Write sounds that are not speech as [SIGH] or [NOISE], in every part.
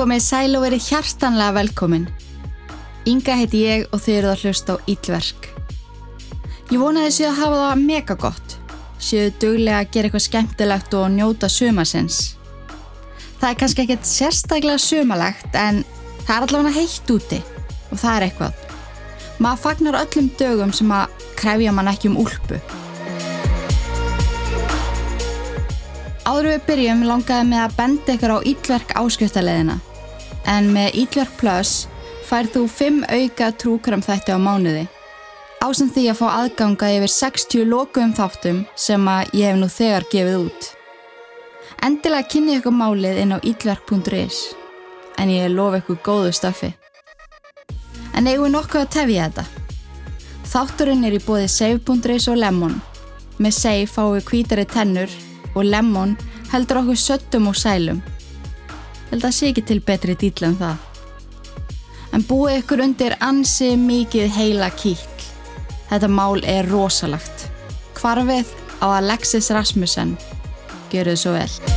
Komið sæl og verið hjartanlega velkomin. Inga heiti ég og þið eruð að hlusta á Íllverk. Ég vona þessi að hafa það mega gott. Séu duglega að gera eitthvað skemmtilegt og njóta sumasins. Það er kannski ekkert sérstaklega sumalegt en það er allavega heitt úti og það er eitthvað. Maður fagnar öllum dögum sem að krefja mann ekki um úlpu. Áður við byrjum langaði með að benda ykkur á Íllverk áskriftarleðina. En með Íllverk Plus færð þú 5 auka trúkram þætti á mánuði. Ásand því að fá aðganga yfir 60 lokuðum þáttum sem að ég hef nú þegar gefið út. Endilega kynni ykkur málið inn á íllverk.is en ég lofi ykkur góðu stöfi. En eigum við nokkuð að tefja þetta. Þátturinn er í bóði save.is og lemon. Með save fáum við kvítari tennur og lemon heldur okkur söttum og sælum. Held að sé ekki til betri dýtla en það. En búið ykkur undir ansi mikið heila kýll. Þetta mál er rosalagt. Hvarfið á Alexis Rasmussen. Gjör þið svo vel.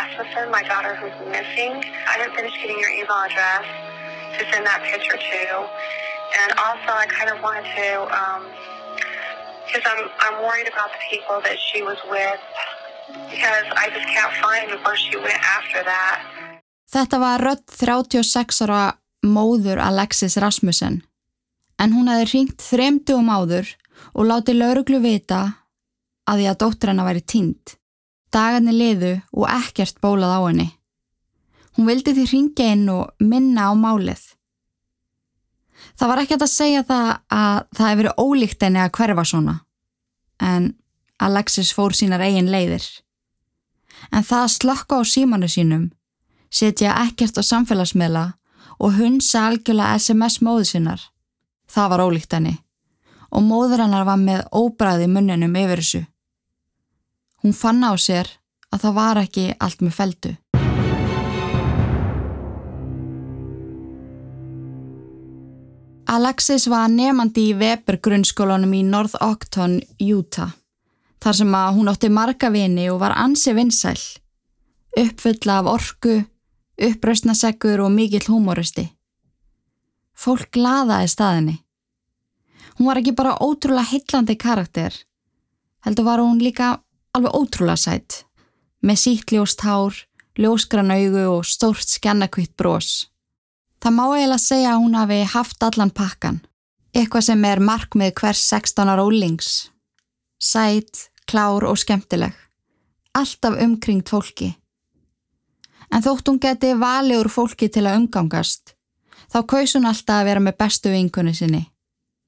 Rasmussen, my daughter who's missing. I didn't finish getting your email address to send that picture to. And also, I kind of wanted to, because I'm, I'm worried about the people that she was with, because I just can't find where she went after that. Þetta var rödd 36 ára móður Alexis Rasmussen. En hún hefði ringt þremdugum áður og látið lauruglu vita að því að dóttur hennar væri tínd. Dagarnir liðu og ekkert bólað á henni. Hún vildi því ringja inn og minna á málið. Það var ekkert að segja það að það hefði verið ólíkt henni að hverfa svona. En Alexis fór sínar eigin leiðir. En það að slökka á símanu sínum, setja ekkert á samfélagsmiðla og hunsa algjörlega SMS móðu sinnar. Það var ólíkt henni og móður hennar var með óbræði munninum yfir þessu. Hún fann á sér að það var ekki allt með feldu. Alexis var nefandi í Weber grunnskólanum í North Ogton, Utah. Þar sem að hún átti marga vini og var ansi vinsæl. Uppfulla af orku, upprausnaseggur og mikill húmóristi. Fólk laðaði staðinni. Hún var ekki bara ótrúlega hillandi karakter, heldur var hún líka alveg ótrúlega sætt, með sítt ljóst hár, ljóskran augu og stórt skennakvitt brós. Það má eiginlega segja að hún hafi haft allan pakkan, eitthvað sem er markmið hvers 16 ára ólings. Sætt, klár og skemmtileg, alltaf umkringt fólki. En þótt hún geti valið úr fólki til að umgangast, þá kaus hún alltaf að vera með bestu vinkunni sinni,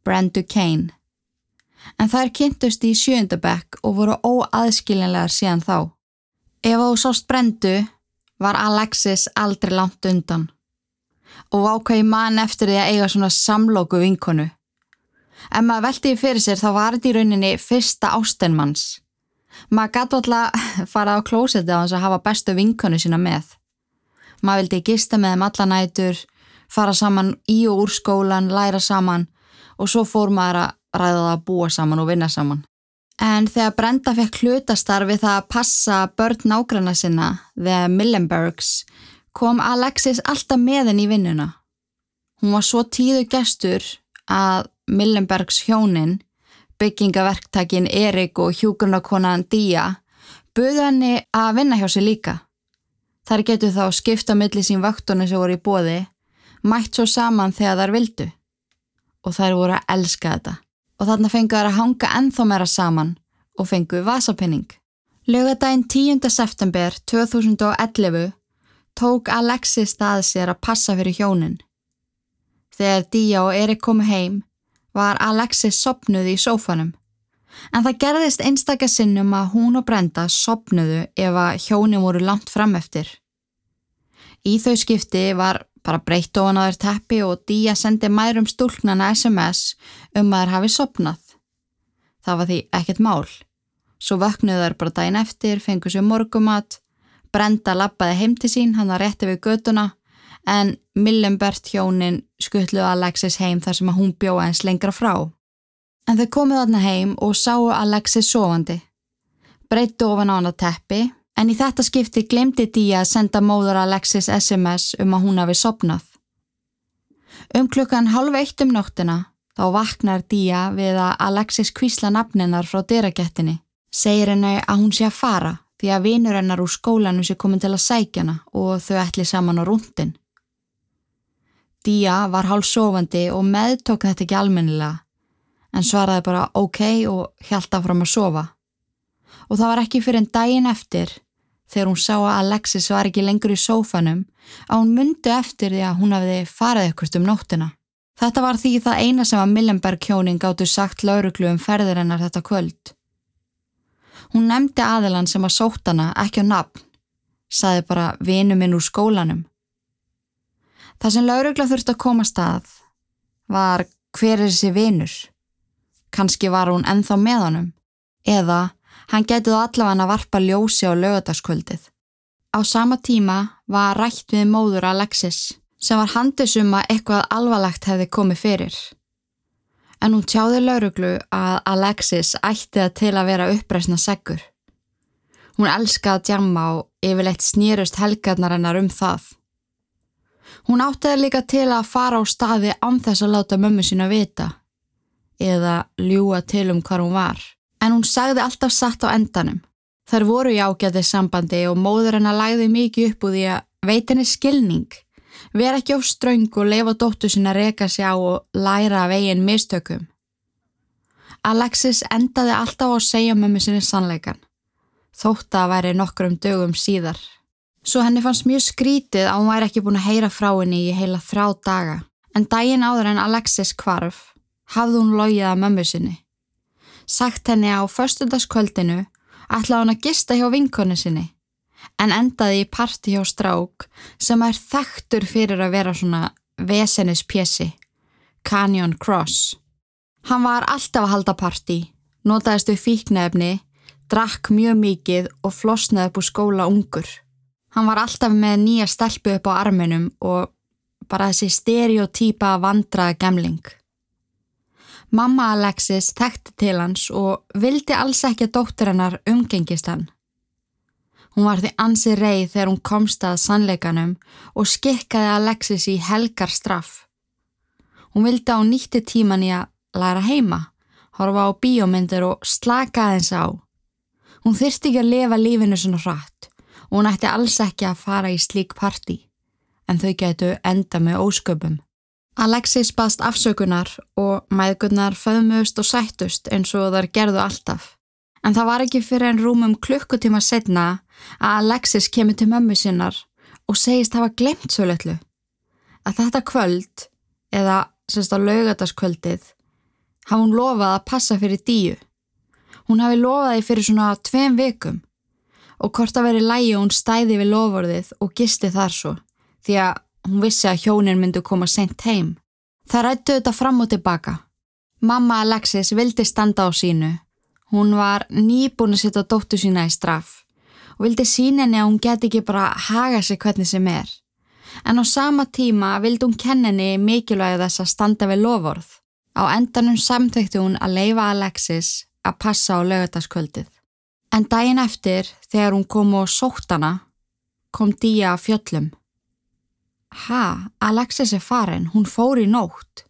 Brandu Kane. En þær kynntust í sjöndabekk og voru óaðskiljanlegar síðan þá. Ef þú sást Brandu var Alexis aldrei langt undan og ákvæði mann eftir því að eiga svona samlóku vinkonu. Ef maður veltiði fyrir sér þá var þetta í rauninni fyrsta ástenmanns. Maður gæti alltaf [LAUGHS] fara á klósetti á hans að hafa bestu vinkonu sína með. Maður vildi gista með þeim alla nætur, fara saman í og úr skólan, læra saman og svo fór maður að ræða það að búa saman og vinna saman. En þegar Brenda fekk hlutastarfi það að passa börn nágranna sinna, The Millenbergs, kom Alexis alltaf með henni í vinnuna. Hún var svo tíðu gestur að Millenbergs hjónin, byggingaverktakin Erik og hjúkurnakonan Díja, buðu henni að vinna hjá sig líka. Þar getur þá skipta milli sín vaktunni sem voru í bóði, mætt svo saman þegar þær vildu. Og þær voru að elska þetta. Og þarna fengu þær að hanga ennþá meira saman og fengu vasapinning. Lögadaginn 10. september 2011 tók Alexis stað sér að passa fyrir hjónin. Þegar Díja og Erik komu heim var Alexis sopnuð í sófanum. En það gerðist einstakar sinnum að hún og Brenda sopnuðu ef að hjónin voru langt fram eftir. Í þau skipti var bara breytt ofan á þær teppi og Díja sendi mærum stúlknana SMS um að þær hafi sopnað. Það var því ekkert mál. svo vöknuðu þær bara daginn eftir, fengu sér morgumat, Brenda lappaði heim til sín, hann var rétti við göduna, en Millenbert hjónin skuttluði Alexis heim þar sem hún bjóða eins lengra frá. En þau komuð þarna heim og sáu Alexis sofandi. Breyttu ofan á hann að teppi, en í þetta skipti glemdi Día að senda móður Alexis SMS um að hún hafi sopnað. Um klukkan halv eitt um nóttina þá vaknar Día við að Alexis kvísla nafninar frá dyragettinni. Segir henni að hún sé að fara því að vinur hennar úr skólanu sé komin til að sækjana og þau ætli saman á rúndin. Día var hálf sofandi og meðtók þetta ekki almennilega en svaraði bara ok og hjálta fram að sofa. Og það var ekki fyrir en daginn eftir þegar hún sá að Alexis var ekki lengur í sófanum að hún myndi eftir því að hún hafiði farið ekkert um nóttina. Þetta var því það eina sem að Millenberg hjóning áttu sagt lauruglu um ferðir hennar þetta kvöld. Hún nefndi aðilan sem að sótt hana ekki á nafn, saði bara vinu minn úr skólanum. Það sem laurugla þurfti að koma stað var hver er þessi vinur? Kanski var hún enþá með honum? Eða hann getið allavega að varpa ljósi á lögadagskvöldið. Á sama tíma var rætt við móður Alexis sem var handisum að eitthvað alvarlegt hefði komið fyrir en hún tjáði lauruglu að Alexis ætti það til að vera uppreysna seggur. Hún elskaði að djamma og yfirleitt snýrust helgarnar hennar um það. Hún átti það líka til að fara á staði án þess að láta mömmu sína vita eða ljúa til um hvað hún var. En hún sagði alltaf satt á endanum. Þar voru í ágætið sambandi og móður hennar lagði mikið upp úr því að veitinni skilning Ver ekki á ströng og leifa dóttu sinna reyka sig á og læra af eigin mistökum. Alexis endaði alltaf á að segja mömmu sinni sannleikan. Þótt að væri nokkrum dögum síðar. Svo henni fannst mjög skrítið að hún væri ekki búin að heyra frá henni í heila þrá daga. En daginn áður en Alexis kvarf hafði hún logið að mömmu sinni. Sagt henni á förstundagskvöldinu ætlaði hún að gista hjá vinkonu sinni en endaði í parti hjá strák sem er þekktur fyrir að vera svona vesenispjessi, Canyon Cross. Hann var alltaf að halda parti, notaðist við fíknefni, drakk mjög mikið og flosnaði upp úr skóla ungur. Hann var alltaf með nýja stelpu upp á arminum og bara þessi stereotýpa vandraða gemling. Mamma Alexis þekkti til hans og vildi alls ekki að dóttur hennar umgengist hann. Hún var því ansi reið þegar hún komst að sannleikanum og skikkaði Alexis í helgar straff. Hún vildi á nýtti tíman í að læra heima, horfa á bíómyndir og slaka aðeins á. Hún þyrsti ekki að lifa lífinu svona hratt og hún ætti alls ekki að fara í slík parti, en þau getu enda með ósköpum. Alexis baðst afsökunar og mæðgunnar föðmust og sættust eins og þar gerðu alltaf. En það var ekki fyrir en rúmum klukkutíma setna að Alexis kemur til mömmu sinnar og segist hafa glemt svo litlu. Að þetta kvöld, eða semst á laugataskvöldið, hafa hún lofað að passa fyrir díu. Hún hafi lofaði fyrir svona tveim vikum og hvort að veri lægi og hún stæði við lofvorðið og gisti þar svo því að hún vissi að hjónin myndu koma sent heim. Það rættu þetta fram og tilbaka. Mamma Alexis vildi standa á sínu Hún var nýbúin að setja dóttu sína í straff og vildi sína henni að hún geti ekki bara haga sig hvernig sem er. En á sama tíma vildi hún kenna henni mikilvæg þess að standa við lofórð. Á endanum samþekti hún að leifa Alexis að passa á lögataskvöldið. En daginn eftir, þegar hún kom og sótt hana, kom Díja að fjöllum. Ha, Alexis er farin, hún fór í nótt.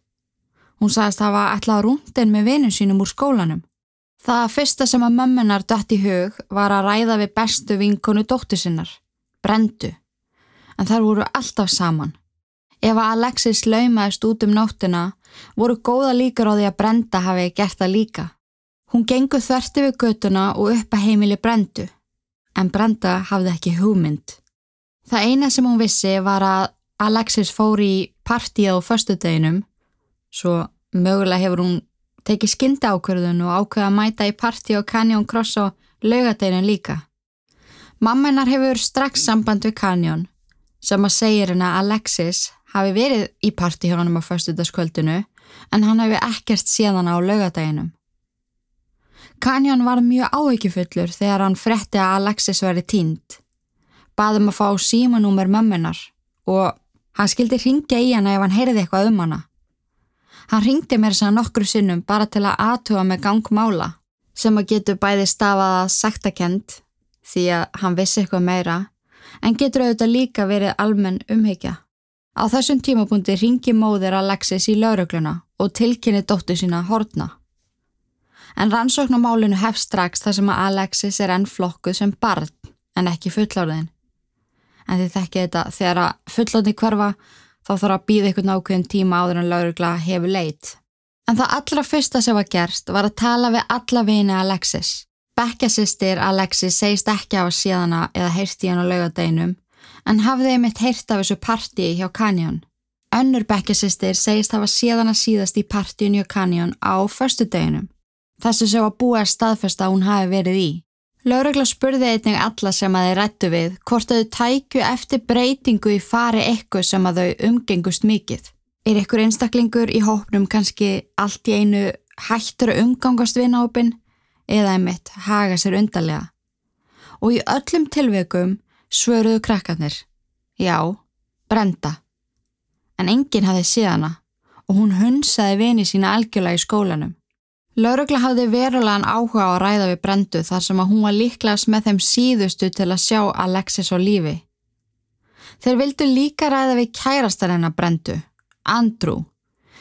Hún sagðist að hafa ætlað rúndin með vinum sínum úr skólanum. Það fyrsta sem að mömmunar dætt í hug var að ræða við bestu vinkonu dóttu sinnar, Brendu, en þar voru alltaf saman. Ef að Alexis laumaðist út um nóttina voru góða líkar á því að Brenda hafi gert það líka. Hún gengur þverti við götuna og upp að heimili Brendu, en Brenda hafði ekki hugmynd. Það eina sem hún vissi var að Alexis fór í partíð á förstudeginum, svo mögulega hefur hún tekið skyndi ákverðun og ákveða að mæta í parti og Canyon Cross á laugadeinin líka. Mamma hennar hefur strax samband við Canyon sem að segja hennar að Alexis hafi verið í parti hjá hann á förstutaskvöldinu en hann hefur ekkert séðan á laugadeginum. Kanjón var mjög áhyggjufullur þegar hann fretti að Alexis veri tínd. Baðum að fá símanúmer mömmunar og hann skildi ringja í hana ef hann heyrði eitthvað um hana. Hann ringdi mér að nokkru sinnum bara til að aðtuga með gangmála sem að getur bæði stafaða sektakent því að hann vissi eitthvað meira en getur auðvitað líka verið almenn umhyggja. Á þessum tímapunkti ringi móðir Alexis í laurugluna og tilkynni dóttu sína hortna. En rannsóknumálinu hef strax þar sem að Alexis er enn flokkuð sem barn en ekki fullárðin. En þið þekkið þetta þegar að fullárði hverfa þá þarf að býða ykkur nákvæðin tíma áður en laurugla hefur leitt. En það allra fyrsta sem var gerst var að tala við alla vini Alexis. Bekkjasistir Alexis segist ekki af að síðana eða heyrst í hann á laugadeinum en hafði einmitt heyrt af þessu partíi hjá Canyon. Önnur bekkjasistir segist hafa síðana síðast í partíun hjá Canyon á förstu deginum. Þessu sem var búið að staðfesta að hún hafi verið í. Laurugla spurði einnig alla sem að þeir rættu við hvort þau tækju eftir breytingu í fari eitthvað sem að þau umgengust mikið. Er ykkur einstaklingur í hópnum kannski allt í einu hættur að umgangast vinahópin eða einmitt haga sér undarlega? Og í öllum tilveikum svöruðu krakkarnir. Já, brenda. En enginn hafði síðana og hún hunsaði vini sína algjörlega í skólanum. Laurugla hafði verulegan áhuga á að ræða við Brendu þar sem að hún var líklegast með þeim síðustu til að sjá Alexis á lífi. Þeir vildu líka ræða við kærastar hennar Brendu, Andrew,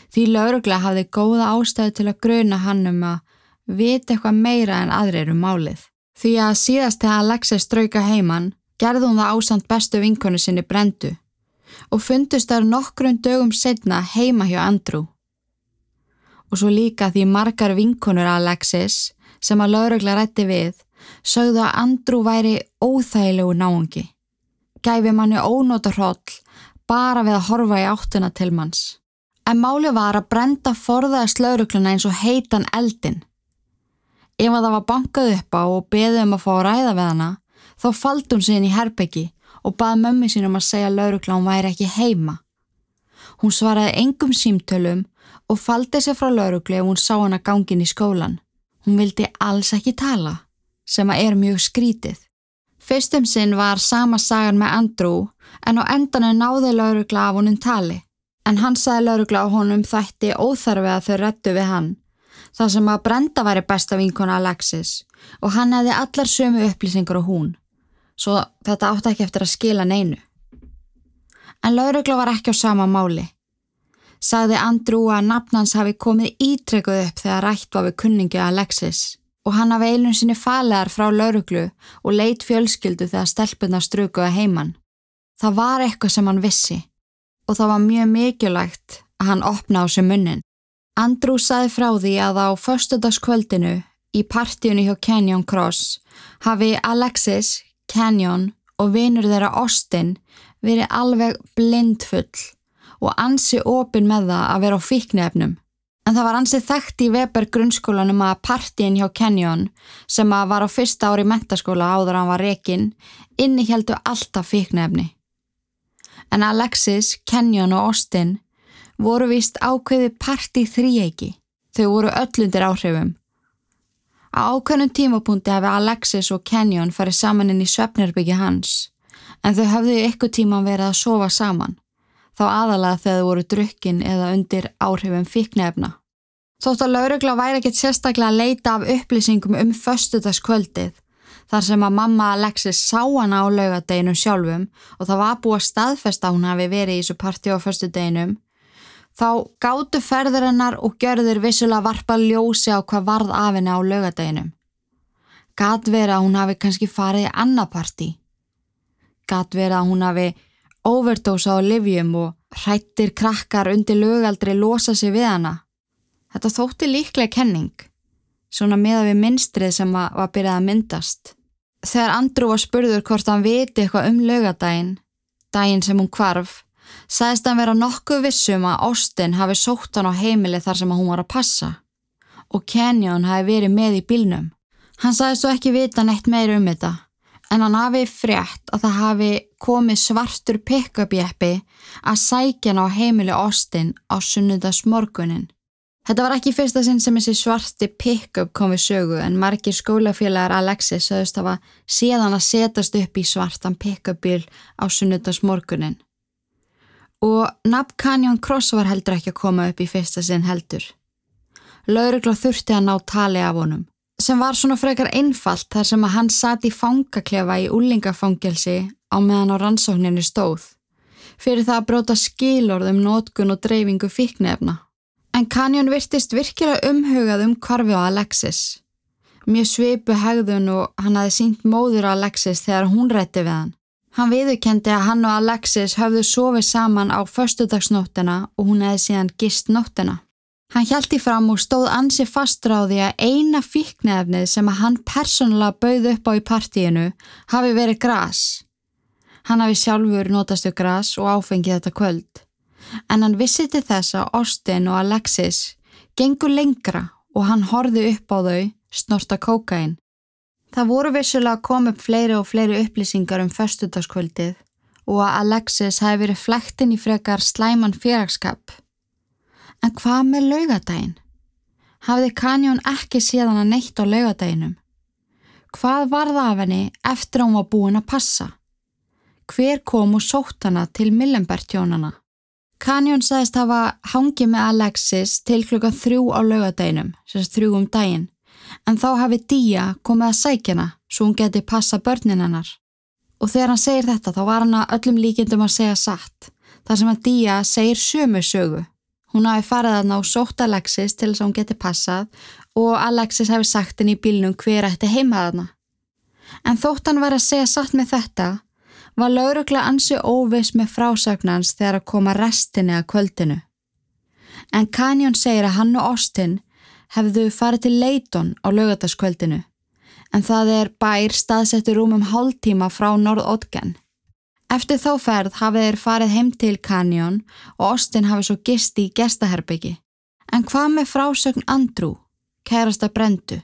því laurugla hafði góða ástæðu til að gruna hann um að vita eitthvað meira en aðrir um málið. Því að síðast þegar Alexis strauka heimann gerði hún það ásand bestu vinkonu sinni Brendu og fundust þar nokkrum dögum setna heima hjá Andrew og svo líka því margar vinkonur Alexis sem að laurugla rætti við sögðu að Andrew væri óþægilegu náungi. Gæfi manni ónóta hróll bara við að horfa í áttuna til manns. En máli var að brenda forðaðast laurugluna eins og heitan eldin. Ef að það var bankað upp á og beðið um að fá að ræða við hana, þá faldi hún inn í herbyggi og baði mömmi sínum að segja laurugla hún væri ekki heima. Hún svaraði engum símtölum og faldi sér frá laurugli ef hún sá hana gangin í skólan. Hún vildi alls ekki tala, sem að er mjög skrítið. Fyrstum sinn var sama sagan með Andrew en á endanu náði laurugla af honum tali. En hann sagði laurugla á honum þætti óþarfi að þau rettu við hann. Það sem að Brenda væri besta vinkona Alexis og hann hefði allar sömu upplýsingur á hún. Svo þetta átti ekki eftir að skila neinu. En laurugla var ekki á sama máli sagði Andrew að nafnans hafi komið ítrekkuð upp þegar rætt var við kunningi Alexis og hann hafi eilun sinni falegar frá lauruglu og leit fjölskyldu þegar stelpunna strukuði heimann. Það var eitthvað sem hann vissi og það var mjög mikilvægt að hann opna á sig munnin. Andrew saði frá því að á förstudagskvöldinu í partíunni hjá Canyon Cross hafi Alexis, Canyon og vinur þeirra Austin verið alveg blindfull og ansi opin með það að vera á fíknefnum. En það var ansi þekkt í Weber grunnskólanum að partíin hjá Kenyon sem að var á fyrsta ári mentaskóla áður hann var rekin inni heldu alltaf fíknefni. En Alexis, Kenyon og Austin voru vist ákveði partí þríeiki. Þau voru öllundir áhrifum. Á ákveðnum tímapunkti hefði Alexis og Kenyon farið saman inn í söpnirbyggi hans en þau hafðu ykkur tíman verið að sofa saman þá aðalega þegar þau voru drukkin eða undir áhrifum fíknefna. Þótt að laurugla væri ekkert sérstaklega að leita af upplýsingum um föstudagskvöldið þar sem að mamma Alexis sá hana á laugadeginum sjálfum og það var búið að staðfesta hún hafi verið í þessu parti á föstudeginum, þá gáttu ferður hennar og gjörður vissulega varpa ljósi á hvað varð af henni á laugadeginum. Gat verið að hún hafi kannski farið í annaparti. Gat verið að hún hafi overdósa á livjum og hrættir krakkar undir lögaldri losa sig við hana. Þetta þótti líklega kenning, svona meða við minstrið sem var byrjað að myndast. Þegar Andrú var spurður hvort hann viti eitthvað um lögadaginn, daginn sem hún kvarf, sagðist hann vera nokkuð vissum að Austin hafi sótt hann á heimili þar sem hún var að passa og Kenyon hafi verið með í bílnum. Hann sagðist svo ekki vita neitt meir um þetta en hann hafi frétt að það hafi komið svartur pick-up jeppi að sækja hann á heimili Austin á sunnudags morgunin. Þetta var ekki fyrsta sinn sem þessi svarti pick-up kom við sögu en margir skólafélagar Alexis sögðust hafa séðan að setast upp í svartan pick-up bíl á sunnudagsmorgunin. Og Nab Canyon Cross var heldur ekki að koma upp í fyrsta sinn heldur. Laurugla þurfti að ná tali af honum sem var svona frekar einfalt þar sem að hann sati í fangaklefa í úlingafangelsi á meðan á rannsókninni stóð fyrir það að bróta skilorðum nótkun og dreifingu fíknefna. En Kanjón virtist virkilega umhugað um kvarfi á Alexis. Mjög svipu hegðun og hann hafi sínt móður á Alexis þegar hún rætti við hann. Hann viðukendi að hann og Alexis höfðu sofið saman á förstudagsnóttina og hún hefði síðan gist nóttina. Hann hjælti fram og stóð ansi fastur á því að eina fíknefnið sem að hann persónulega bauð upp á í partíinu hafi verið gras. Hann hafi sjálfur notastu gras og áfengið þetta kvöld. En hann vissi til þess að Austin og Alexis gengur lengra og hann horfi upp á þau snorta kókain. Það voru vissulega að koma upp fleiri og fleiri upplýsingar um förstudagskvöldið og að Alexis hafi verið flektinn í frekar slæman félagskap. En hvað með laugadaginn? Hafði Kanjón ekki séðan að neitt á laugadaginnum? Hvað var það af henni eftir að hún var búin að passa? Hver kom og sótt hana til Millenberg-tjónana? Kanjón sagðist hafa hangið með Alexis til klukkan þrjú á laugadaginnum, sérst þrjú um daginn, en þá hafi Díja komið að sækjana svo hún geti passa börnin hennar. Og þegar hann segir þetta þá var hann að öllum líkindum að segja satt, þar sem að Díja segir sömu sögu. Hún hafi farið að ná sótt Alexis til þess að hún geti passað og Alexis hefði sagt henni í bílnum hver ætti heimaðana. En þótt hann var að segja satt með þetta, var lauruglega ansi óvis með frásagnans þegar að koma restinni að kvöldinu. En Kanjón segir að hann og Austin hefðu farið til Leiton á laugataskvöldinu, en það er bær staðsettur rúmum hálftíma frá Norð-Ótgen. Eftir þá ferð hafið þeir farið heim til Kanjón og Austin hafið svo gisti í gestaherbyggi. En hvað með frásögn Andrew, kærasta Brendu?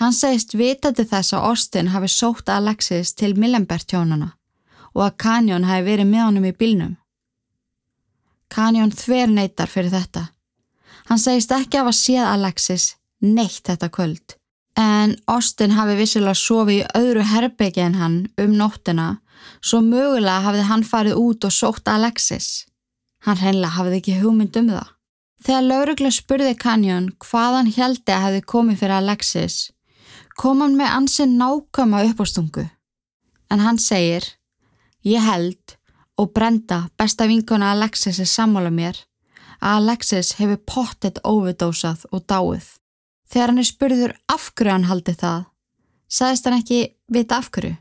Hann segist vitandi þess að Austin hafið sótt Alexis til Millenberg-tjónana og að Kanjón hafi verið með honum í bílnum. Kanjón þver neytar fyrir þetta. Hann segist ekki af að séð Alexis neitt þetta kvöld. En Austin hafi vissilega sofið í öðru herbyggi en hann um nóttina Svo mögulega hafði hann farið út og sótt Alexis. Hann hreinlega hafði ekki hugmynd um það. Þegar laurugla spurði Kanjón hvað hann heldi að hefði komið fyrir Alexis, kom hann með ansinn nákama uppástungu. En hann segir, ég held og brenda besta vinkona Alexis er sammála mér að Alexis hefur pottet óvidósað og dáið. Þegar hann er spurður af hverju hann haldi það, sagðist hann ekki vita af hverju.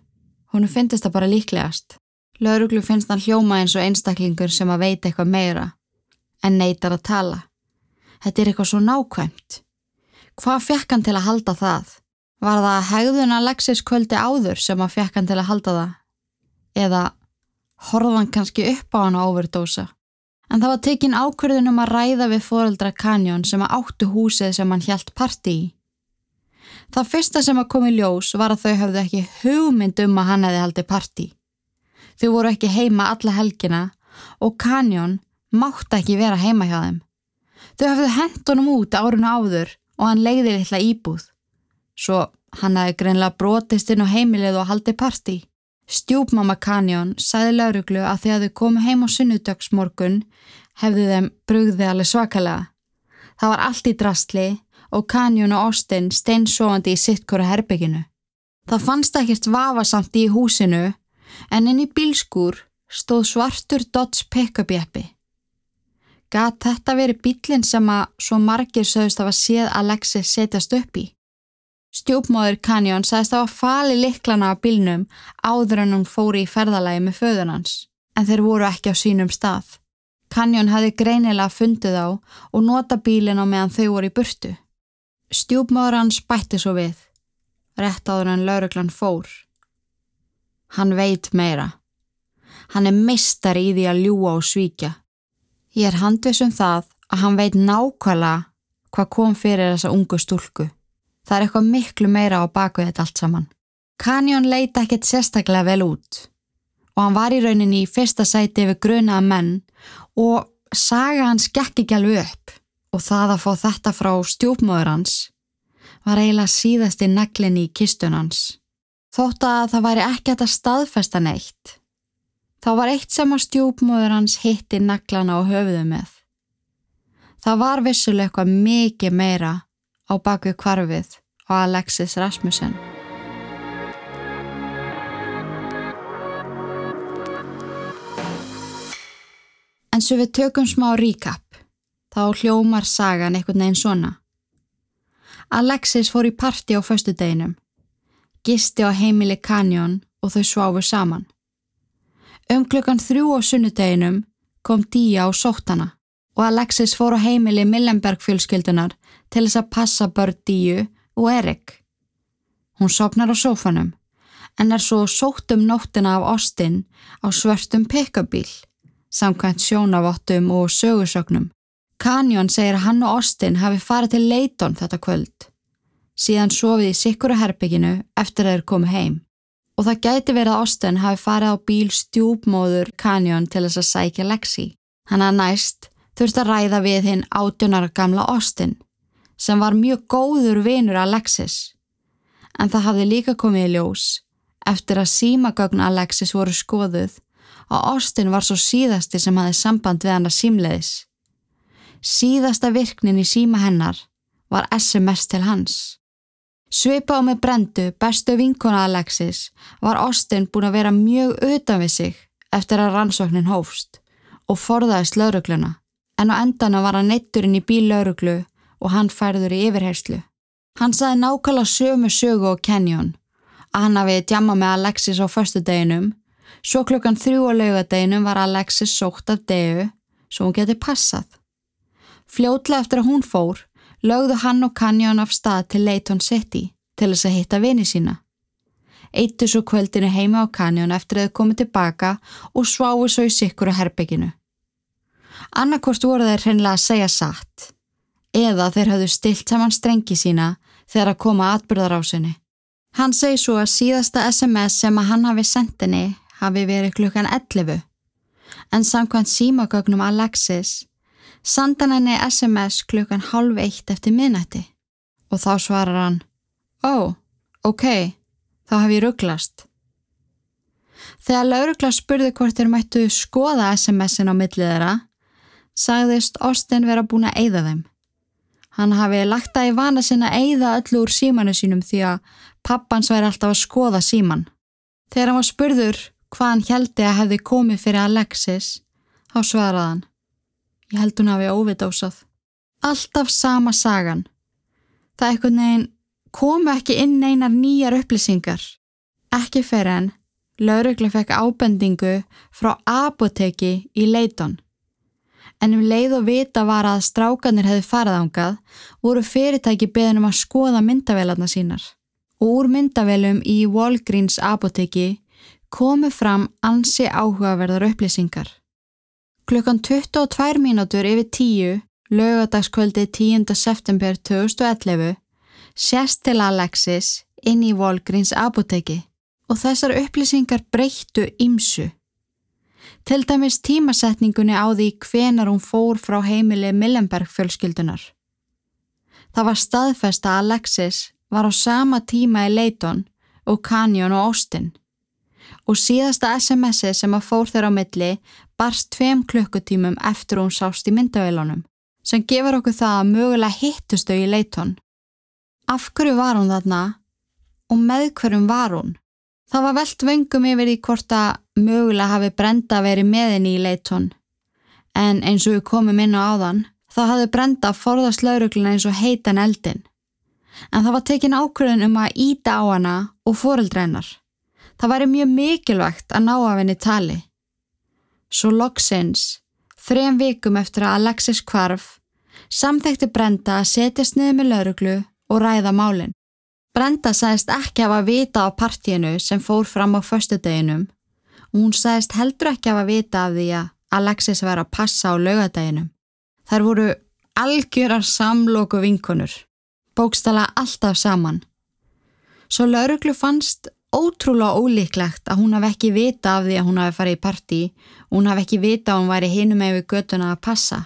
Hún finnst það bara líklegast. Lauruglu finnst hann hljóma eins og einstaklingur sem að veita eitthvað meira, en neytar að tala. Þetta er eitthvað svo nákvæmt. Hvað fekk hann til að halda það? Var það hegðun Alexis kvöldi áður sem að fekk hann til að halda það? Eða horfðan kannski upp á hann á overdósa? En það var tekin ákverðun um að ræða við foreldra Kanjón sem að áttu húsið sem hann hjælt parti í. Það fyrsta sem að komi ljós var að þau hafði ekki hugmynd um að hann hefði haldið parti. Þau voru ekki heima alla helgina og Kanjón mátt ekki vera heima hjá þeim. Þau hafði hendunum út árinu áður og hann leiði litla íbúð. Svo hann hefði greinlega brotist inn á heimilið og haldið parti. Stjúpmamma Kanjón sagði lauruglu að þegar þau komu heim á sunnudagsmorgun hefði þeim brugðið alveg svakalega. Það var allt í drastli og Kanjón og Austin steinsóandi í sittkóra herbygginu. Það fannst ekkert vafasamt í húsinu en inn í bílskúr stóð svartur Dodge pick-up jeppi. Gat þetta verið bílinn sem að svo margir sögust að var séð Alexis setjast upp í? Stjópmóður Kanjón sagðist að var fali liklana á bílnum áður en hún fóri í ferðalagi með föðunans en þeir voru ekki á sínum stað. Kanjón hafi greinilega fundið á og nota bílinn á meðan þau voru í burtu. Stjúpmáður hans bætti svo við, rétt áður en lauruglan fór. Hann veit meira. Hann er mistar í því að ljúa og svíkja. Ég er handvis um það að hann veit nákvæmlega hvað kom fyrir þessa ungu stúlku. Það er eitthvað miklu meira á baku þetta allt saman. Kanjón leita ekkert sérstaklega vel út og hann var í rauninni í fyrsta sæti yfir grunaða menn og saga hans gekk ekki alveg upp og það að fá þetta frá stjúpmóður hans var eiginlega síðasti naglin í kistun hans. Þótt að það væri ekki að staðfesta neitt. Þá var eitt sem að stjúpmóður hans hitti naglana á höfuðu með. Það var vissulega eitthvað mikið meira á baku kvarfið á Alexis Rasmussen. En svo við tökum smá recap, þá hljómar sagan einhvern veginn svona. Alexis fór í parti á föstudeginum, gisti á heimili Canyon og þau sváfu saman. Um klukkan þrjú á sunnudeginum kom Díja á sóttana og Alexis fór á heimili Millenberg fjölskyldunar til þess að passa börn Díu og Erik. Hún sopnar á sófanum en er svo sótt um nóttina af Austin á svörstum pickabíl samkvæmt sjónavottum og sögursögnum. Kanjón segir að hann og Austin hafi farið til Leiton þetta kvöld. Síðan sofið í sikkuru herbygginu eftir að þeir komu heim. Og það gæti verið að Austin hafi farið á bíl stjúpmóður Kanjón til þess að sækja Lexi. Hann að næst þurfti að ræða við hinn átjónara gamla Austin sem var mjög góður vinur Alexis. En það hafði líka komið í ljós eftir að símagögn Alexis voru skoðuð og Austin var svo síðasti sem hafði samband við hana símleiðis. Síðasta virknin í síma hennar var SMS til hans. Svipa á með brendu, bestu vinkona Alexis, var Austin búin að vera mjög utan við sig eftir að rannsóknin hófst og forðaðist laurugluna, en á endana var hann neitturinn í bíl lauruglu og hann færður í yfirherslu. Hann saði nákvæmlega sömu sögu og Kenyon, að hann hafi djama með Alexis á förstu deginum Svo klukkan þrjú á laugadeginum var Alexis sótt af degu svo hún geti passað. Fljótlega eftir að hún fór, lögðu hann og Kanjón af stað til Leighton City til þess að hitta vini sína. Eittu svo kvöldinu heima á Kanjón eftir að þau komið tilbaka og sváu svo í sikkuru herbygginu. Annarkost voru þeir hreinlega að segja satt, eða þeir hafðu stilt saman strengi sína þegar að koma atbyrðarásinni. Hann segi svo að síðasta SMS sem að hann hafi sendinni hafi verið klukkan 11 en samkvæmt símagögnum Alexis sandan henni SMS klukkan halv eitt eftir minnætti og þá svarar hann Ó, oh, ok, þá hef ég rugglast. Þegar laurugla spurði hvort þeir mættu skoða SMS-in á millið þeirra sagðist Austin vera búin að eyða þeim. Hann hafi lagt það í vana sinna að eyða öllu úr símanu sínum því að pappans væri alltaf að skoða síman. Þegar hann var spurður hvað hann heldi að hefði komið fyrir Alexis, þá svaraðan. Ég held hún hafi óvidósað. Alltaf sama sagan. Það eitthvað neginn komu ekki inn einar nýjar upplýsingar. Ekki fyrir en lauruglega fekk ábendingu frá apoteki í Leiton. En um leið og vita var að strákanir hefði farað ángað voru fyrirtæki beðnum að skoða myndavelarna sínar. Og úr myndavelum í Walgreens apoteki komu fram ansi áhugaverðar upplýsingar. Klukkan 22 mínútur yfir 10, lögadagskvöldi 10. september 2011, sérst til Alexis inn í Volgríns apoteki og þessar upplýsingar breyttu ymsu. Til dæmis tímasetningunni á því hvenar hún fór frá heimili Millenberg fjölskyldunar. Það var staðfest að Alexis var á sama tíma í Leiton og Canyon og Austin og síðasta SMS-i sem að fór þeirra á milli barst tveim klukkutímum eftir hún sást í myndavélunum sem gefur okkur það að mögulega hittustu í leitón. Af hverju var hún þarna og með hverjum var hún? Það var velt vöngum yfir í hvort að mögulega hafi Brenda verið meðinni í leitón en eins og við komum inn á áðan þá hafði Brenda forðast laurugluna eins og heitan eldin en það var tekin ákvörðun um að íta á hana og foreldrennar. Það væri mjög mikilvægt að ná af henni tali. Svo loksins, þrejum vikum eftir að Alexis kvarf, samþekti Brenda að setjast niður með lauruglu og ræða málinn. Brenda sagðist ekki af að vita á partíinu sem fór fram á föstudeginum og hún sagðist heldur ekki af að vita af því að Alexis var að passa á laugadeginum. Þær voru algjörar samlóku vinkonur, bókstala alltaf saman. Svo lauruglu fannst ótrúlega ólíklegt að hún hafi ekki vita af því að hún hafi farið í partí og hún hafi ekki vita að hún væri hinum með við göttuna að passa.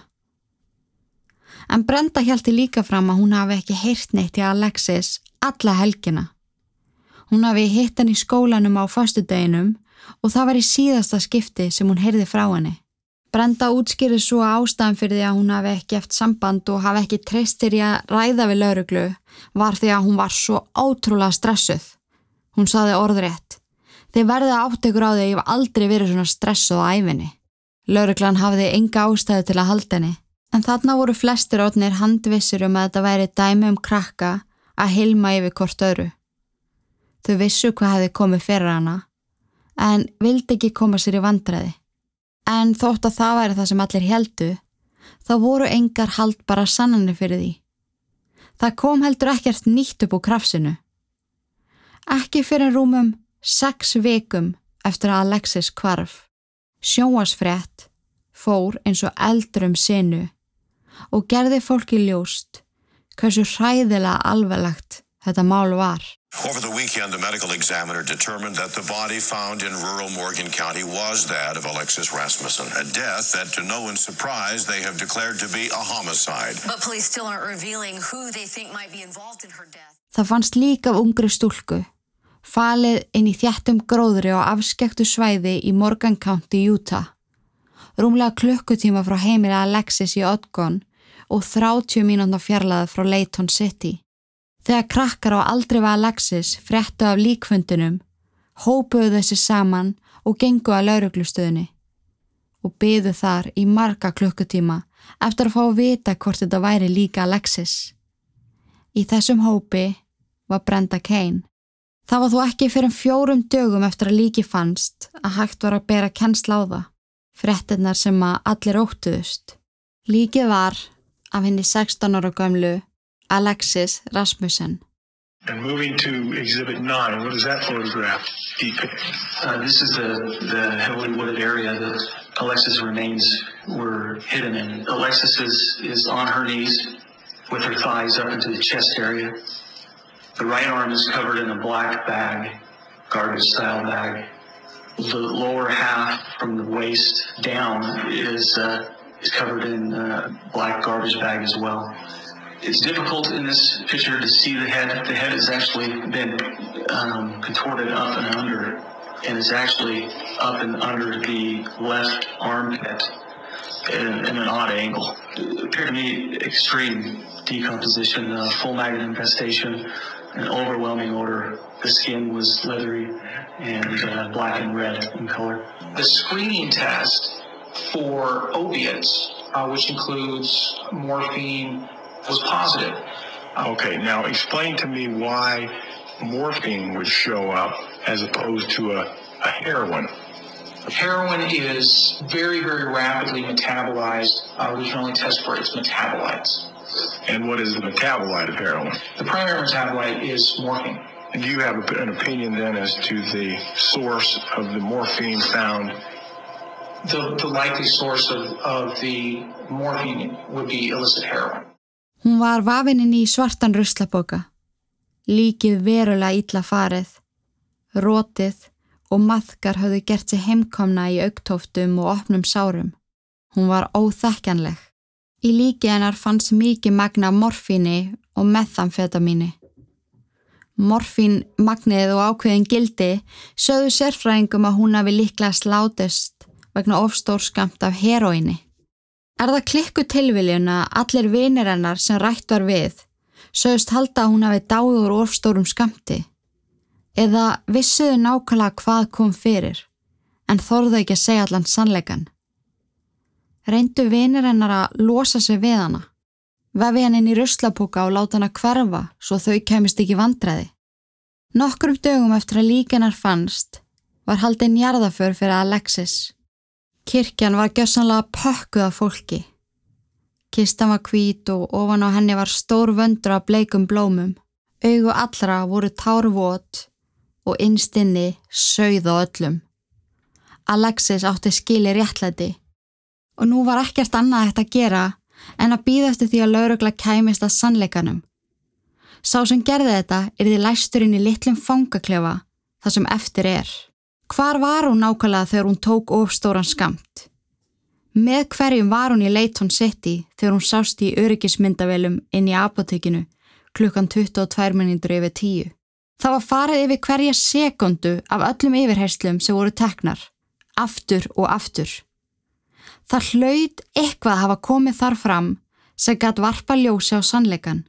En Brenda hjálti líka fram að hún hafi ekki heyrt neitt í Alexis alla helgina. Hún hafi hitt hann í skólanum á fastudeginum og það var í síðasta skipti sem hún heyrði frá henni. Brenda útskýrið svo ástæðan fyrir því að hún hafi ekki eftir samband og hafi ekki treystir í að ræða við lauruglu var því að hún var svo ótrúlega stressuð. Hún saði orðrétt. Þið verðið átt ykkur á því að ég hef aldrei verið svona stressuð á æfinni. Lauruglan hafiði enga ástæðu til að halda henni. En þarna voru flestir átnir handvissir um að þetta væri dæmi um krakka að hilma yfir hvort öru. Þau vissu hvað hefði komið fyrir hana en vildi ekki koma sér í vandræði. En þótt að það væri það sem allir heldu, þá voru engar hald bara sannanir fyrir því. Það kom heldur ekkert nýtt upp úr krafsinu. Ekki fyrir rúmum sex vikum eftir að Alexis kvarf. Sjóasfrétt fór eins og eldur um sinu og gerði fólki ljóst hversu hræðilega alveglegt þetta mál var. Over the weekend, the medical examiner determined that the body found in rural Morgan County was that of Alexis Rasmussen, a death that, to no one's surprise, they have declared to be a homicide. But police still aren't revealing who they think might be involved in her death. Það fannst líka af ungri stúlku, falið inn í þjættum gróðri og afskektu svæði í Morgan County, Utah. Rúmlega klukkutíma frá heimila Alexis í Odgon og 30 mínúna fjarlæði frá Layton City. Þegar krakkar á aldrei var Alexis fréttu af líkfundunum, hópuðu þessi saman og gengu að lauruglustöðunni og byðu þar í marga klukkutíma eftir að fá að vita hvort þetta væri líka Alexis. Í þessum hópi var Brenda Kane. Það var þó ekki fyrir fjórum dögum eftir að líki fannst að hægt var að bera kennsla á það, fréttinnar sem að allir óttuðust. Líkið var af henni 16 ára gömlu Alexis Rasmussen. And moving to exhibit nine, what is that photograph depict? Uh, this is the, the heavily wooded area that Alexis' remains were hidden in. Alexis is, is on her knees with her thighs up into the chest area. The right arm is covered in a black bag, garbage style bag. The lower half from the waist down is, uh, is covered in a black garbage bag as well. It's difficult in this picture to see the head. The head has actually been um, contorted up and under, and is actually up and under the left armpit in, in an odd angle. It appeared to me extreme decomposition, uh, full maggot infestation, an overwhelming odor. The skin was leathery and uh, black and red in color. The screening test for opiates, uh, which includes morphine, was positive. Okay, now explain to me why morphine would show up as opposed to a, a heroin. Heroin is very, very rapidly metabolized. Uh, we can only test for its metabolites. And what is the metabolite of heroin? The primary metabolite is morphine. And do you have a- an opinion then as to the source of the morphine found? The, the likely source of, of the morphine would be illicit heroin. Hún var vafininn í svartan ruslaboka. Líkið verulega illa farið. Rótið og maðkar höfðu gert sér heimkomna í auktóftum og opnum sárum. Hún var óþekkjanleg. Í líki hennar fannst mikið magna morfíni og methamfetamíni. Morfín, magnið og ákveðin gildi sögðu sérfræðingum að hún hafi líklega slátist vegna ofstórskamt af heroíni. Er það klikku tilviljun að allir vinir hennar sem rætt var við sögust halda að hún hafi dáð úr ofstórum skamti? Eða vissuðu nákvæmlega hvað kom fyrir en þorðu ekki að segja allan sannleikan? Reyndu vinir hennar að losa sig við hana? Vefi hann inn í ruslapóka og láta hana hverfa svo þau kemist ekki vandræði? Nokkrum dögum eftir að líkanar fannst var haldinn jarðaför fyrir Alexis. Kirkjan var gjössanlega pökkuð af fólki. Kistan var hvít og ofan á henni var stór vöndur af bleikum blómum. Augu allra voru tárvot og innstinni sögð á öllum. Alexis átti skili réttlæti og nú var ekkert annað hægt að gera en að býða eftir því að laurugla kæmist að sannleikanum. Sá sem gerði þetta er því læsturinn í litlum fangaklefa þar sem eftir er. Hvar var hún nákvæmlega þegar hún tók ofstóran skamt? Með hverjum var hún í Leighton City þegar hún sást í öryggismyndavelum inn í apotekinu klukkan 22 minnundur yfir 10. Það var farið yfir hverja sekundu af öllum yfirherslum sem voru teknar, aftur og aftur. Það hlaut eitthvað að hafa komið þar fram sem gætt varpa ljósi á sannleikan.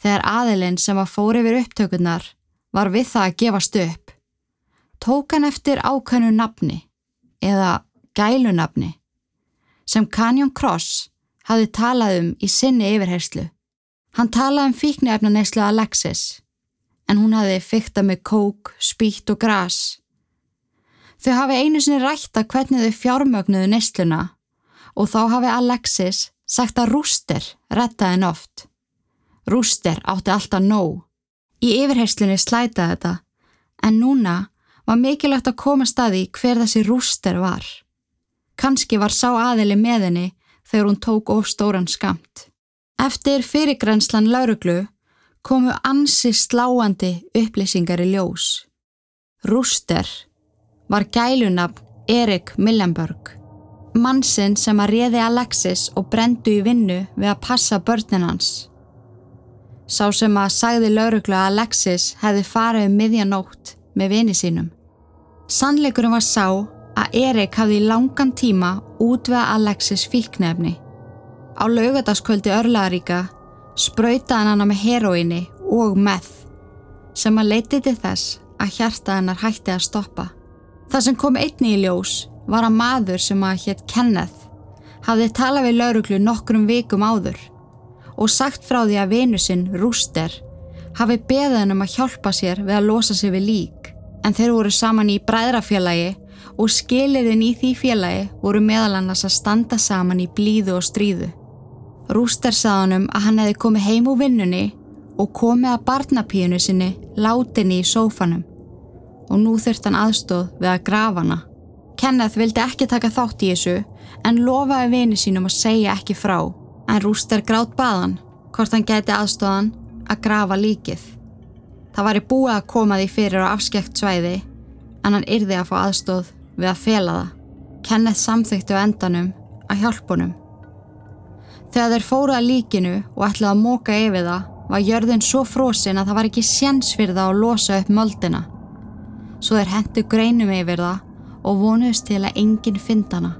Þegar aðilinn sem að fóri yfir upptökunar var við það að gefast upp, tók hann eftir ákveðnu nafni eða gælunafni sem Canyon Cross hafði talað um í sinni yfirherslu. Hann talaði um fíknefnaneyslu Alexis en hún hafði fykta með kók, spýtt og gras. Þau hafi einu sinni rætta hvernig þau fjármögnuðu neysluna og þá hafi Alexis sagt að Rúster rettaði henn oft. Rúster átti alltaf nóg. Í yfirherslunni slætaði þetta en núna var mikilvægt að koma staði hver þessi Rúster var. Kanski var sá aðili með henni þegar hún tók of stóran skamt. Eftir fyrirgrenslan lauruglu komu ansi sláandi upplýsingar í ljós. Rúster var gælunafn Erik Millenberg, mannsinn sem að réði Alexis og brendu í vinnu við að passa börnin hans. Sá sem að sagði lauruglu að Alexis hefði farið um miðjanótt með vini sínum. Sannleikurinn var sá að Erik hafði í langan tíma útvega Alexis fíknefni. Á laugadaskvöldi örlaðaríka spröytaði hann með heroíni og meth sem að leiti til þess að hjarta hennar hætti að stoppa. Það sem kom einni í ljós var að maður sem að hétt Kenneth hafði talað við lauruglu nokkrum vikum áður og sagt frá því að vinu sinn, Rúster, hafi beðið hann um að hjálpa sér við að losa sér við lík en þeir voru saman í bræðrafélagi og skilirinn í því félagi voru meðal annars að standa saman í blíðu og stríðu. Rúster saðanum að hann hefði komið heim úr vinnunni og komið að barnapíunu sinni látinni í sófanum og nú þurft hann aðstóð við að grafa hana. Kenneth vildi ekki taka þátt í þessu en lofaði vini sínum að segja ekki frá en Rúster grátt baðan hvort hann gæti aðstóðan að grafa líkið. Það var í búið að koma því fyrir á afskekt svæði en hann yrði að fá aðstóð við að fela það. Kenneth samþykti á endanum að hjálpunum. Þegar þeir fóruða líkinu og ætlaði að móka yfir það var jörðin svo frósin að það var ekki séns fyrir það að losa upp möldina. Svo þeir hendu greinum yfir það og vonuðist til að enginn fyndana.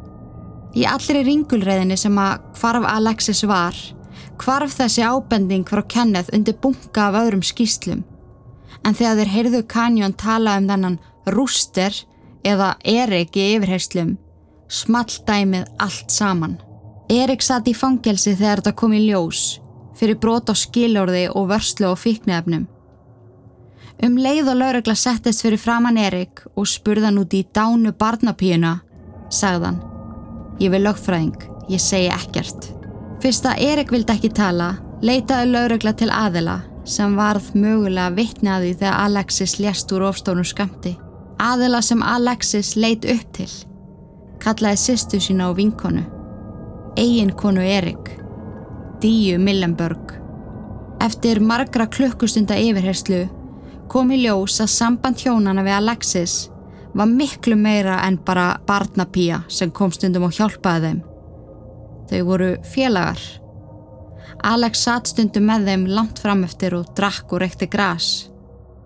Í allri ringulreiðinni sem að hvarf Alexis var, hvarf þessi ábending frá Kenneth undir bunga af öðrum skýslum. En þegar þeir heyrðu Kanjón tala um þennan rúster eða Erik í yfirherslum small dæmið allt saman. Erik satt í fangelsi þegar þetta kom í ljós fyrir brot á skilorði og vörslu og fíknefnum. Um leið og laurugla settist fyrir framann Erik og spurðan út í dánu barnapíuna, sagðan Ég vil lögfræðing, ég segi ekkert. Fyrst að Erik vildi ekki tala, leitaði laurugla til aðila sem varð mögulega vittni að því þegar Alexis lést úr ofstónum skamti. Aðila sem Alexis leit upp til. Kallaði sýstu sína á vinkonu. Egin konu Erik. Díu Millenberg. Eftir margra klukkustunda yfirherslu kom í ljós að samband hjónana við Alexis var miklu meira en bara barnapía sem kom stundum og hjálpaði þeim. Þau voru félagar. Alex satt stundum með þeim langt fram eftir og drakk og reykti gras.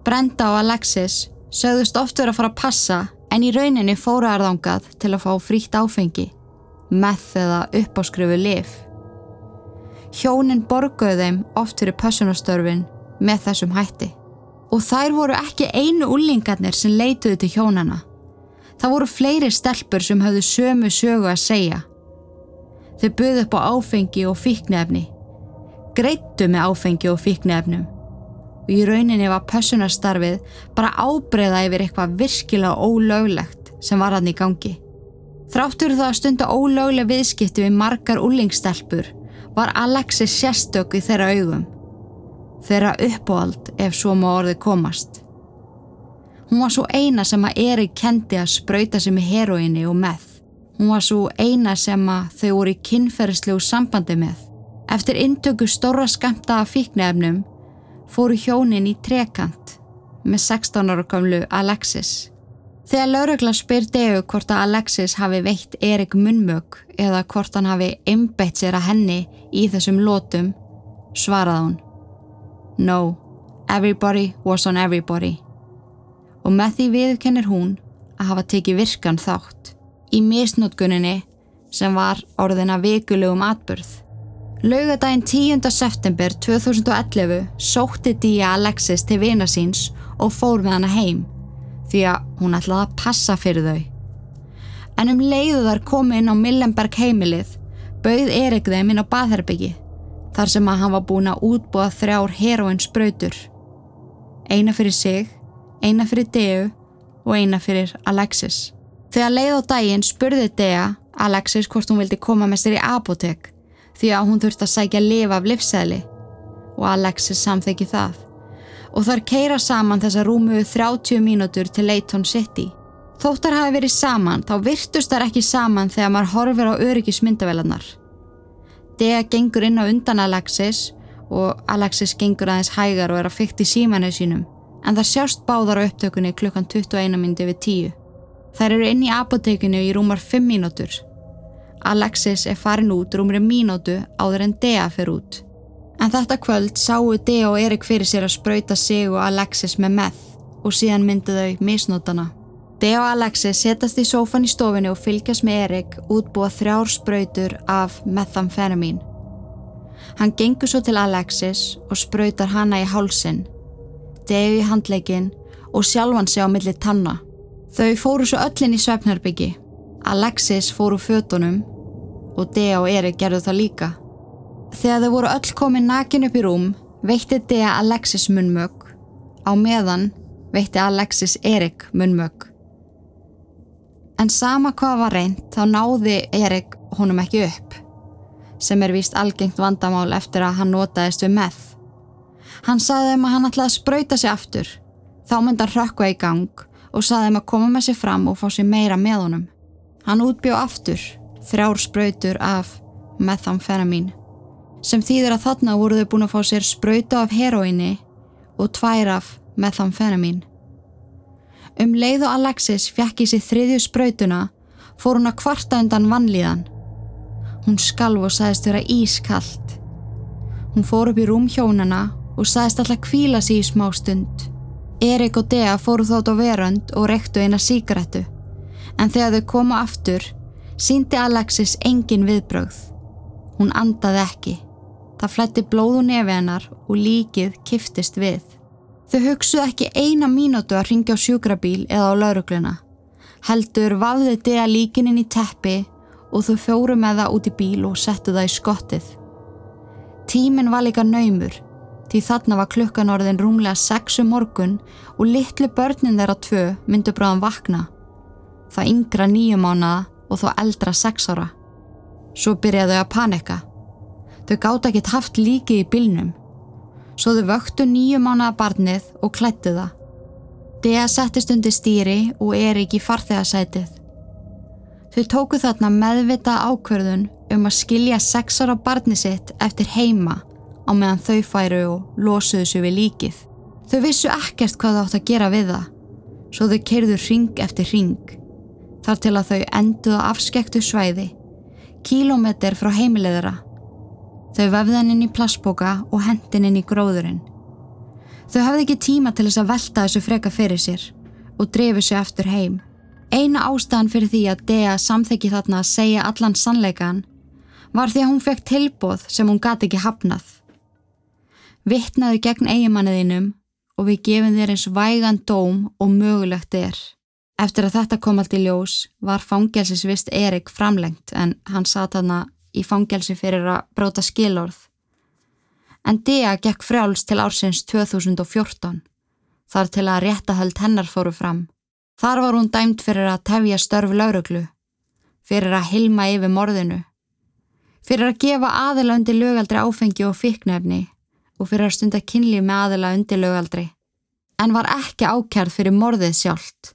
Brenda og Alexis sögðust oft verið að fara að passa en í rauninni fóraðarðangað til að fá frítt áfengi, með eða uppáskrifu lif. Hjónin borguðu þeim oft fyrir passunastörfin með þessum hætti. Og þær voru ekki einu úlingarnir sem leituðu til hjónana. Það voru fleiri stelpur sem höfðu sömu sögu að segja. Þau buðu upp á áfengi og fíknefni. Greittu með áfengi og fíknefnum og í rauninni var pössunarstarfið bara ábreyða yfir eitthvað virkilega ólöglegt sem var hann í gangi. Þráttur það að stunda ólögleg viðskipti við margar úlingstelpur var Alexis sérstök í þeirra augum. Þeirra uppáhald ef svo má orði komast. Hún var svo eina sem að Erik kendi að spröyta sig með heroinni og með. Hún var svo eina sem að þau voru í kynferðslegu sambandi með. Eftir intöku stóra skamta af fíknefnum fóru hjónin í trekant með 16 ára komlu Alexis. Þegar laurugla spyr Deu hvort að Alexis hafi veitt Erik munnmög eða hvort hann hafi einbeitt sér að henni í þessum lótum, svaraði hún. No, everybody was on everybody. Og með því viðkennir hún að hafa tekið virkan þátt í misnótkuninni sem var orðina vikulegum atbyrð. Laugadaginn 10. september 2011 sótti Díja Alexis til vina síns og fór með hana heim því að hún ætlaði að passa fyrir þau. En um leiðu þar komið inn á Millenberg heimilið bauð Erik þeim inn á baðherbyggi þar sem að hann var búin að útbúa þrjár heroin spröytur. Eina fyrir sig, eina fyrir Deu og eina fyrir Alexis. Þegar leið á daginn spurði Dea Alexis hvort hún vildi koma með sér í apotek því að hún þurfti að sækja lifa af livsæli og Alexis samþekki það. Og þar keira saman þessa rúmuðu 30 mínútur til Leighton City. Þóttar hafi verið saman þá virtust þar ekki saman þegar maður horfir á öryggismyndavelarnar. Dea gengur inn á undan Alexis og Alexis gengur aðeins hægar og er að fykta í símanu sínum en það sjást báðar á upptökunni klukkan 21 mindi við 10. Þær eru inn í apotekinu í rúmar 5 mínútur. Alexis er farin út rúmri mínútu áður en Dea fer út. En þetta kvöld sáu Dea og Erik fyrir sér að spröyta sig og Alexis með meth og síðan myndu þau misnótana. Dea og Alexis setast í sófan í stofinu og fylgjast með Erik útbúa þrjár spröytur af methamfetamín. Hann gengur svo til Alexis og spröytar hana í hálsin, Dea í handleikin og sjálfan sig á milli tanna. Þau fóru svo öllin í svefnherbyggi. Alexis fóru fötunum og Dea og Erik gerðu það líka. Þegar þau voru öll komin nakin upp í rúm, veitti Dea Alexis munmög. Á meðan veitti Alexis Erik munmög. En sama hvað var reynd þá náði Erik honum ekki upp, sem er víst algengt vandamál eftir að hann notaðist við með. Hann saði um að hann ætlaði að spröyta sig aftur, þá myndi hann rökkva í gang og saði þeim að koma með sér fram og fá sér meira með honum. Hann útbjóð aftur þrjár spröytur af methamfetamín sem þýðir að þarna voru þau búin að fá sér spröytu af heroíni og tvær af methamfetamín. Um leið og Alexis fjekk í sig þriðju spröytuna fór hún að kvarta undan vannlíðan. Hún skalv og sagðist vera ískallt. Hún fór upp í rúm hjónana og sagðist alltaf kvíla sér í smá stund. Erik og Dea fóru þótt á verönd og rektu eina síkaretu. En þegar þau komu aftur, síndi Alexis engin viðbrögð. Hún andaði ekki. Það flætti blóðu nefi hennar og líkið kiftist við. Þau hugsuð ekki eina mínútu að ringja á sjúkrabíl eða á laurugluna. Heldur vafði Dea líkininn í teppi og þau fjóru með það út í bíl og settu það í skottið. Tíminn var líka naumur því þarna var klukkan orðin rúmlega sexu um morgun og litlu börnin þeirra tvö myndu bráðan vakna. Það yngra nýju mánaða og þó eldra sex ára. Svo byrjaðu að panika. Þau gátt ekkert haft líki í bylnum. Svo þau vöktu nýju mánaða barnið og klættu það. Dea settist undir stýri og er ekki farþegarsætið. Þau tóku þarna meðvita ákverðun um að skilja sex ára barni sitt eftir heima á meðan þau færu og losuðu sér við líkið. Þau vissu ekkert hvað það átt að gera við það, svo þau keirðu ring eftir ring, þar til að þau enduðu afskektu svæði, kílómetr frá heimilegðara. Þau vefðan inn í plassboka og hendin inn í gróðurinn. Þau hafði ekki tíma til þess að velta þessu freka fyrir sér og drefu sér aftur heim. Eina ástæðan fyrir því að Dea samþekki þarna að segja allan sannleikan var því að hún fekk tilbóð sem hún gati ekki hafnað. Vittnaðu gegn eigimanniðinum og við gefum þér eins vægan dóm og mögulegt er. Eftir að þetta kom allt í ljós var fangelsisvist Erik framlengt en hann satt hana í fangelsi fyrir að bróta skilorð. En Dea gekk frjáls til ársins 2014 þar til að réttahöld hennar fóru fram. Þar var hún dæmt fyrir að tefja störf lauruglu, fyrir að hilma yfir morðinu, fyrir að gefa aðila undir lögaldri áfengi og fiknefni og fyrir að stunda kynlíf með aðila undir lögaldri. En var ekki ákjærð fyrir morðið sjálft.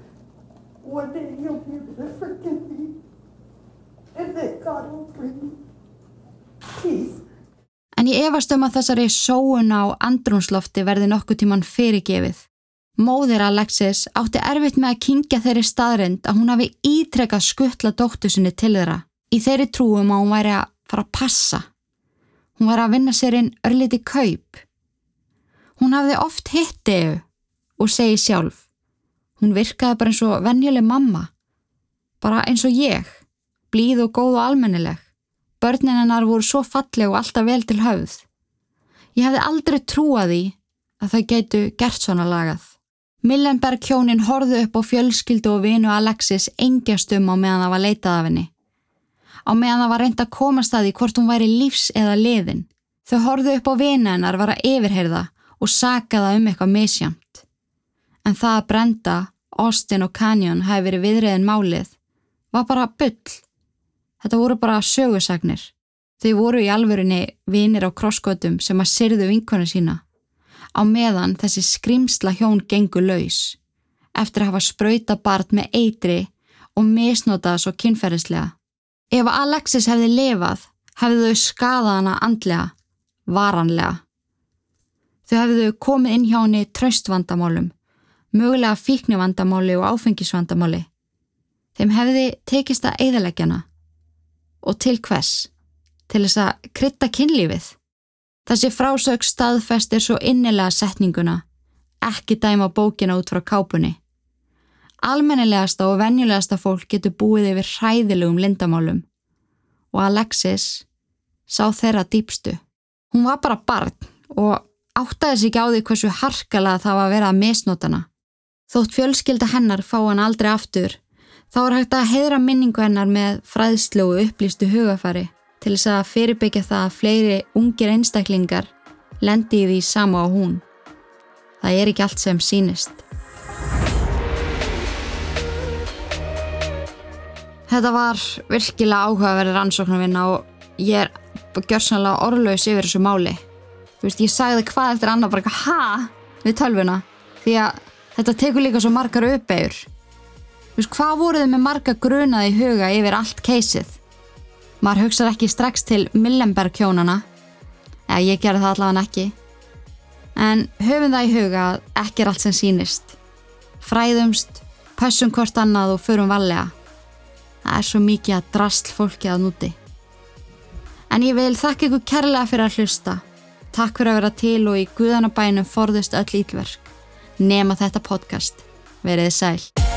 one day you'll be able to forgive me, and that God will bring me peace. En ég efast um að þessari sóun á andrúnslofti verði nokkuð tíman fyrirgefið. Móðir Alexis átti erfitt með að kingja þeirri staðrind að hún hafi ítrekkað skuttla dóttu sinni til þeirra í þeirri trúum að hún væri að fara að passa. Hún væri að vinna sér inn örliti kaup. Hún hafði oft hitt EU og segi sjálf. Hún virkaði bara eins og venjuleg mamma. Bara eins og ég. Blíð og góð og almennileg. Börnin hennar voru svo falleg og alltaf vel til höfð. Ég hefði aldrei trúað því að þau geitu gert svona lagað. Millenberg hjónin horðu upp á fjölskyldu og vinu Alexis engjastum á meðan það var leitað af henni. Á meðan það var reynd að komast að því hvort hún væri lífs eða liðin. Þau horðu upp á vina hennar var að yfirheyrða og sakaða um eitthvað misjamt. En það að brenda, Austin og Canyon hafi verið viðriðin málið var bara bull. Þetta voru bara sögusagnir. Þau voru í alvörunni vinir á krosskotum sem að syrðu vinkonu sína. Á meðan þessi skrimsla hjón gengur laus. Eftir að hafa spröyta barn með eitri og misnota svo kynferðislega. Ef Alexis hefði lifað, hefði þau skadað hana andlega, varanlega. Þau hefðu komið inn hjá henni tröstvandamálum, mögulega fíknivandamáli og áfengisvandamáli. Þeim hefði tekist að eðalegjana. Og til hvers? Til þess að krytta kynlífið. Þessi frásög staðfestir svo innilega setninguna, ekki dæma bókina út frá kápunni. Almennilegasta og venjulegasta fólk getur búið yfir hræðilegum lindamálum og Alexis sá þeirra dýpstu. Hún var bara barn og áttaði sig ekki á því hversu harkalega það var að vera að misnótana. Þótt fjölskylda hennar fá hann aldrei aftur, þá er hægt að heidra minningu hennar með fræðslu og upplýstu hugafari til þess að fyrirbyggja það að fleiri ungir einstaklingar lendi í því sama á hún. Það er ekki allt sem sínist. Þetta var virkilega áhugaverðir ansóknarvinna og ég er gjörsanlega orðlaus yfir þessu máli. Þú veist, ég sagði hvað eftir annað bara hæ við tölvuna því að þetta tekur líka svo margar uppegur. Þú veist, hvað voruð með marga grunaði huga yfir allt keysið? Maður hugsaði ekki strax til Millenberg kjónana. Eða ég gerði það allavega ekki. En höfum það í huga að ekki er allt sem sínist. Fræðumst, passum hvort annað og förum vallega. Það er svo mikið að drastl fólki að núti. En ég vil þakka ykkur kærlega fyrir að hlusta. Takk fyrir að vera til og í guðanabænum forðust öll ítverk. Nema þetta podcast. Verið sæl.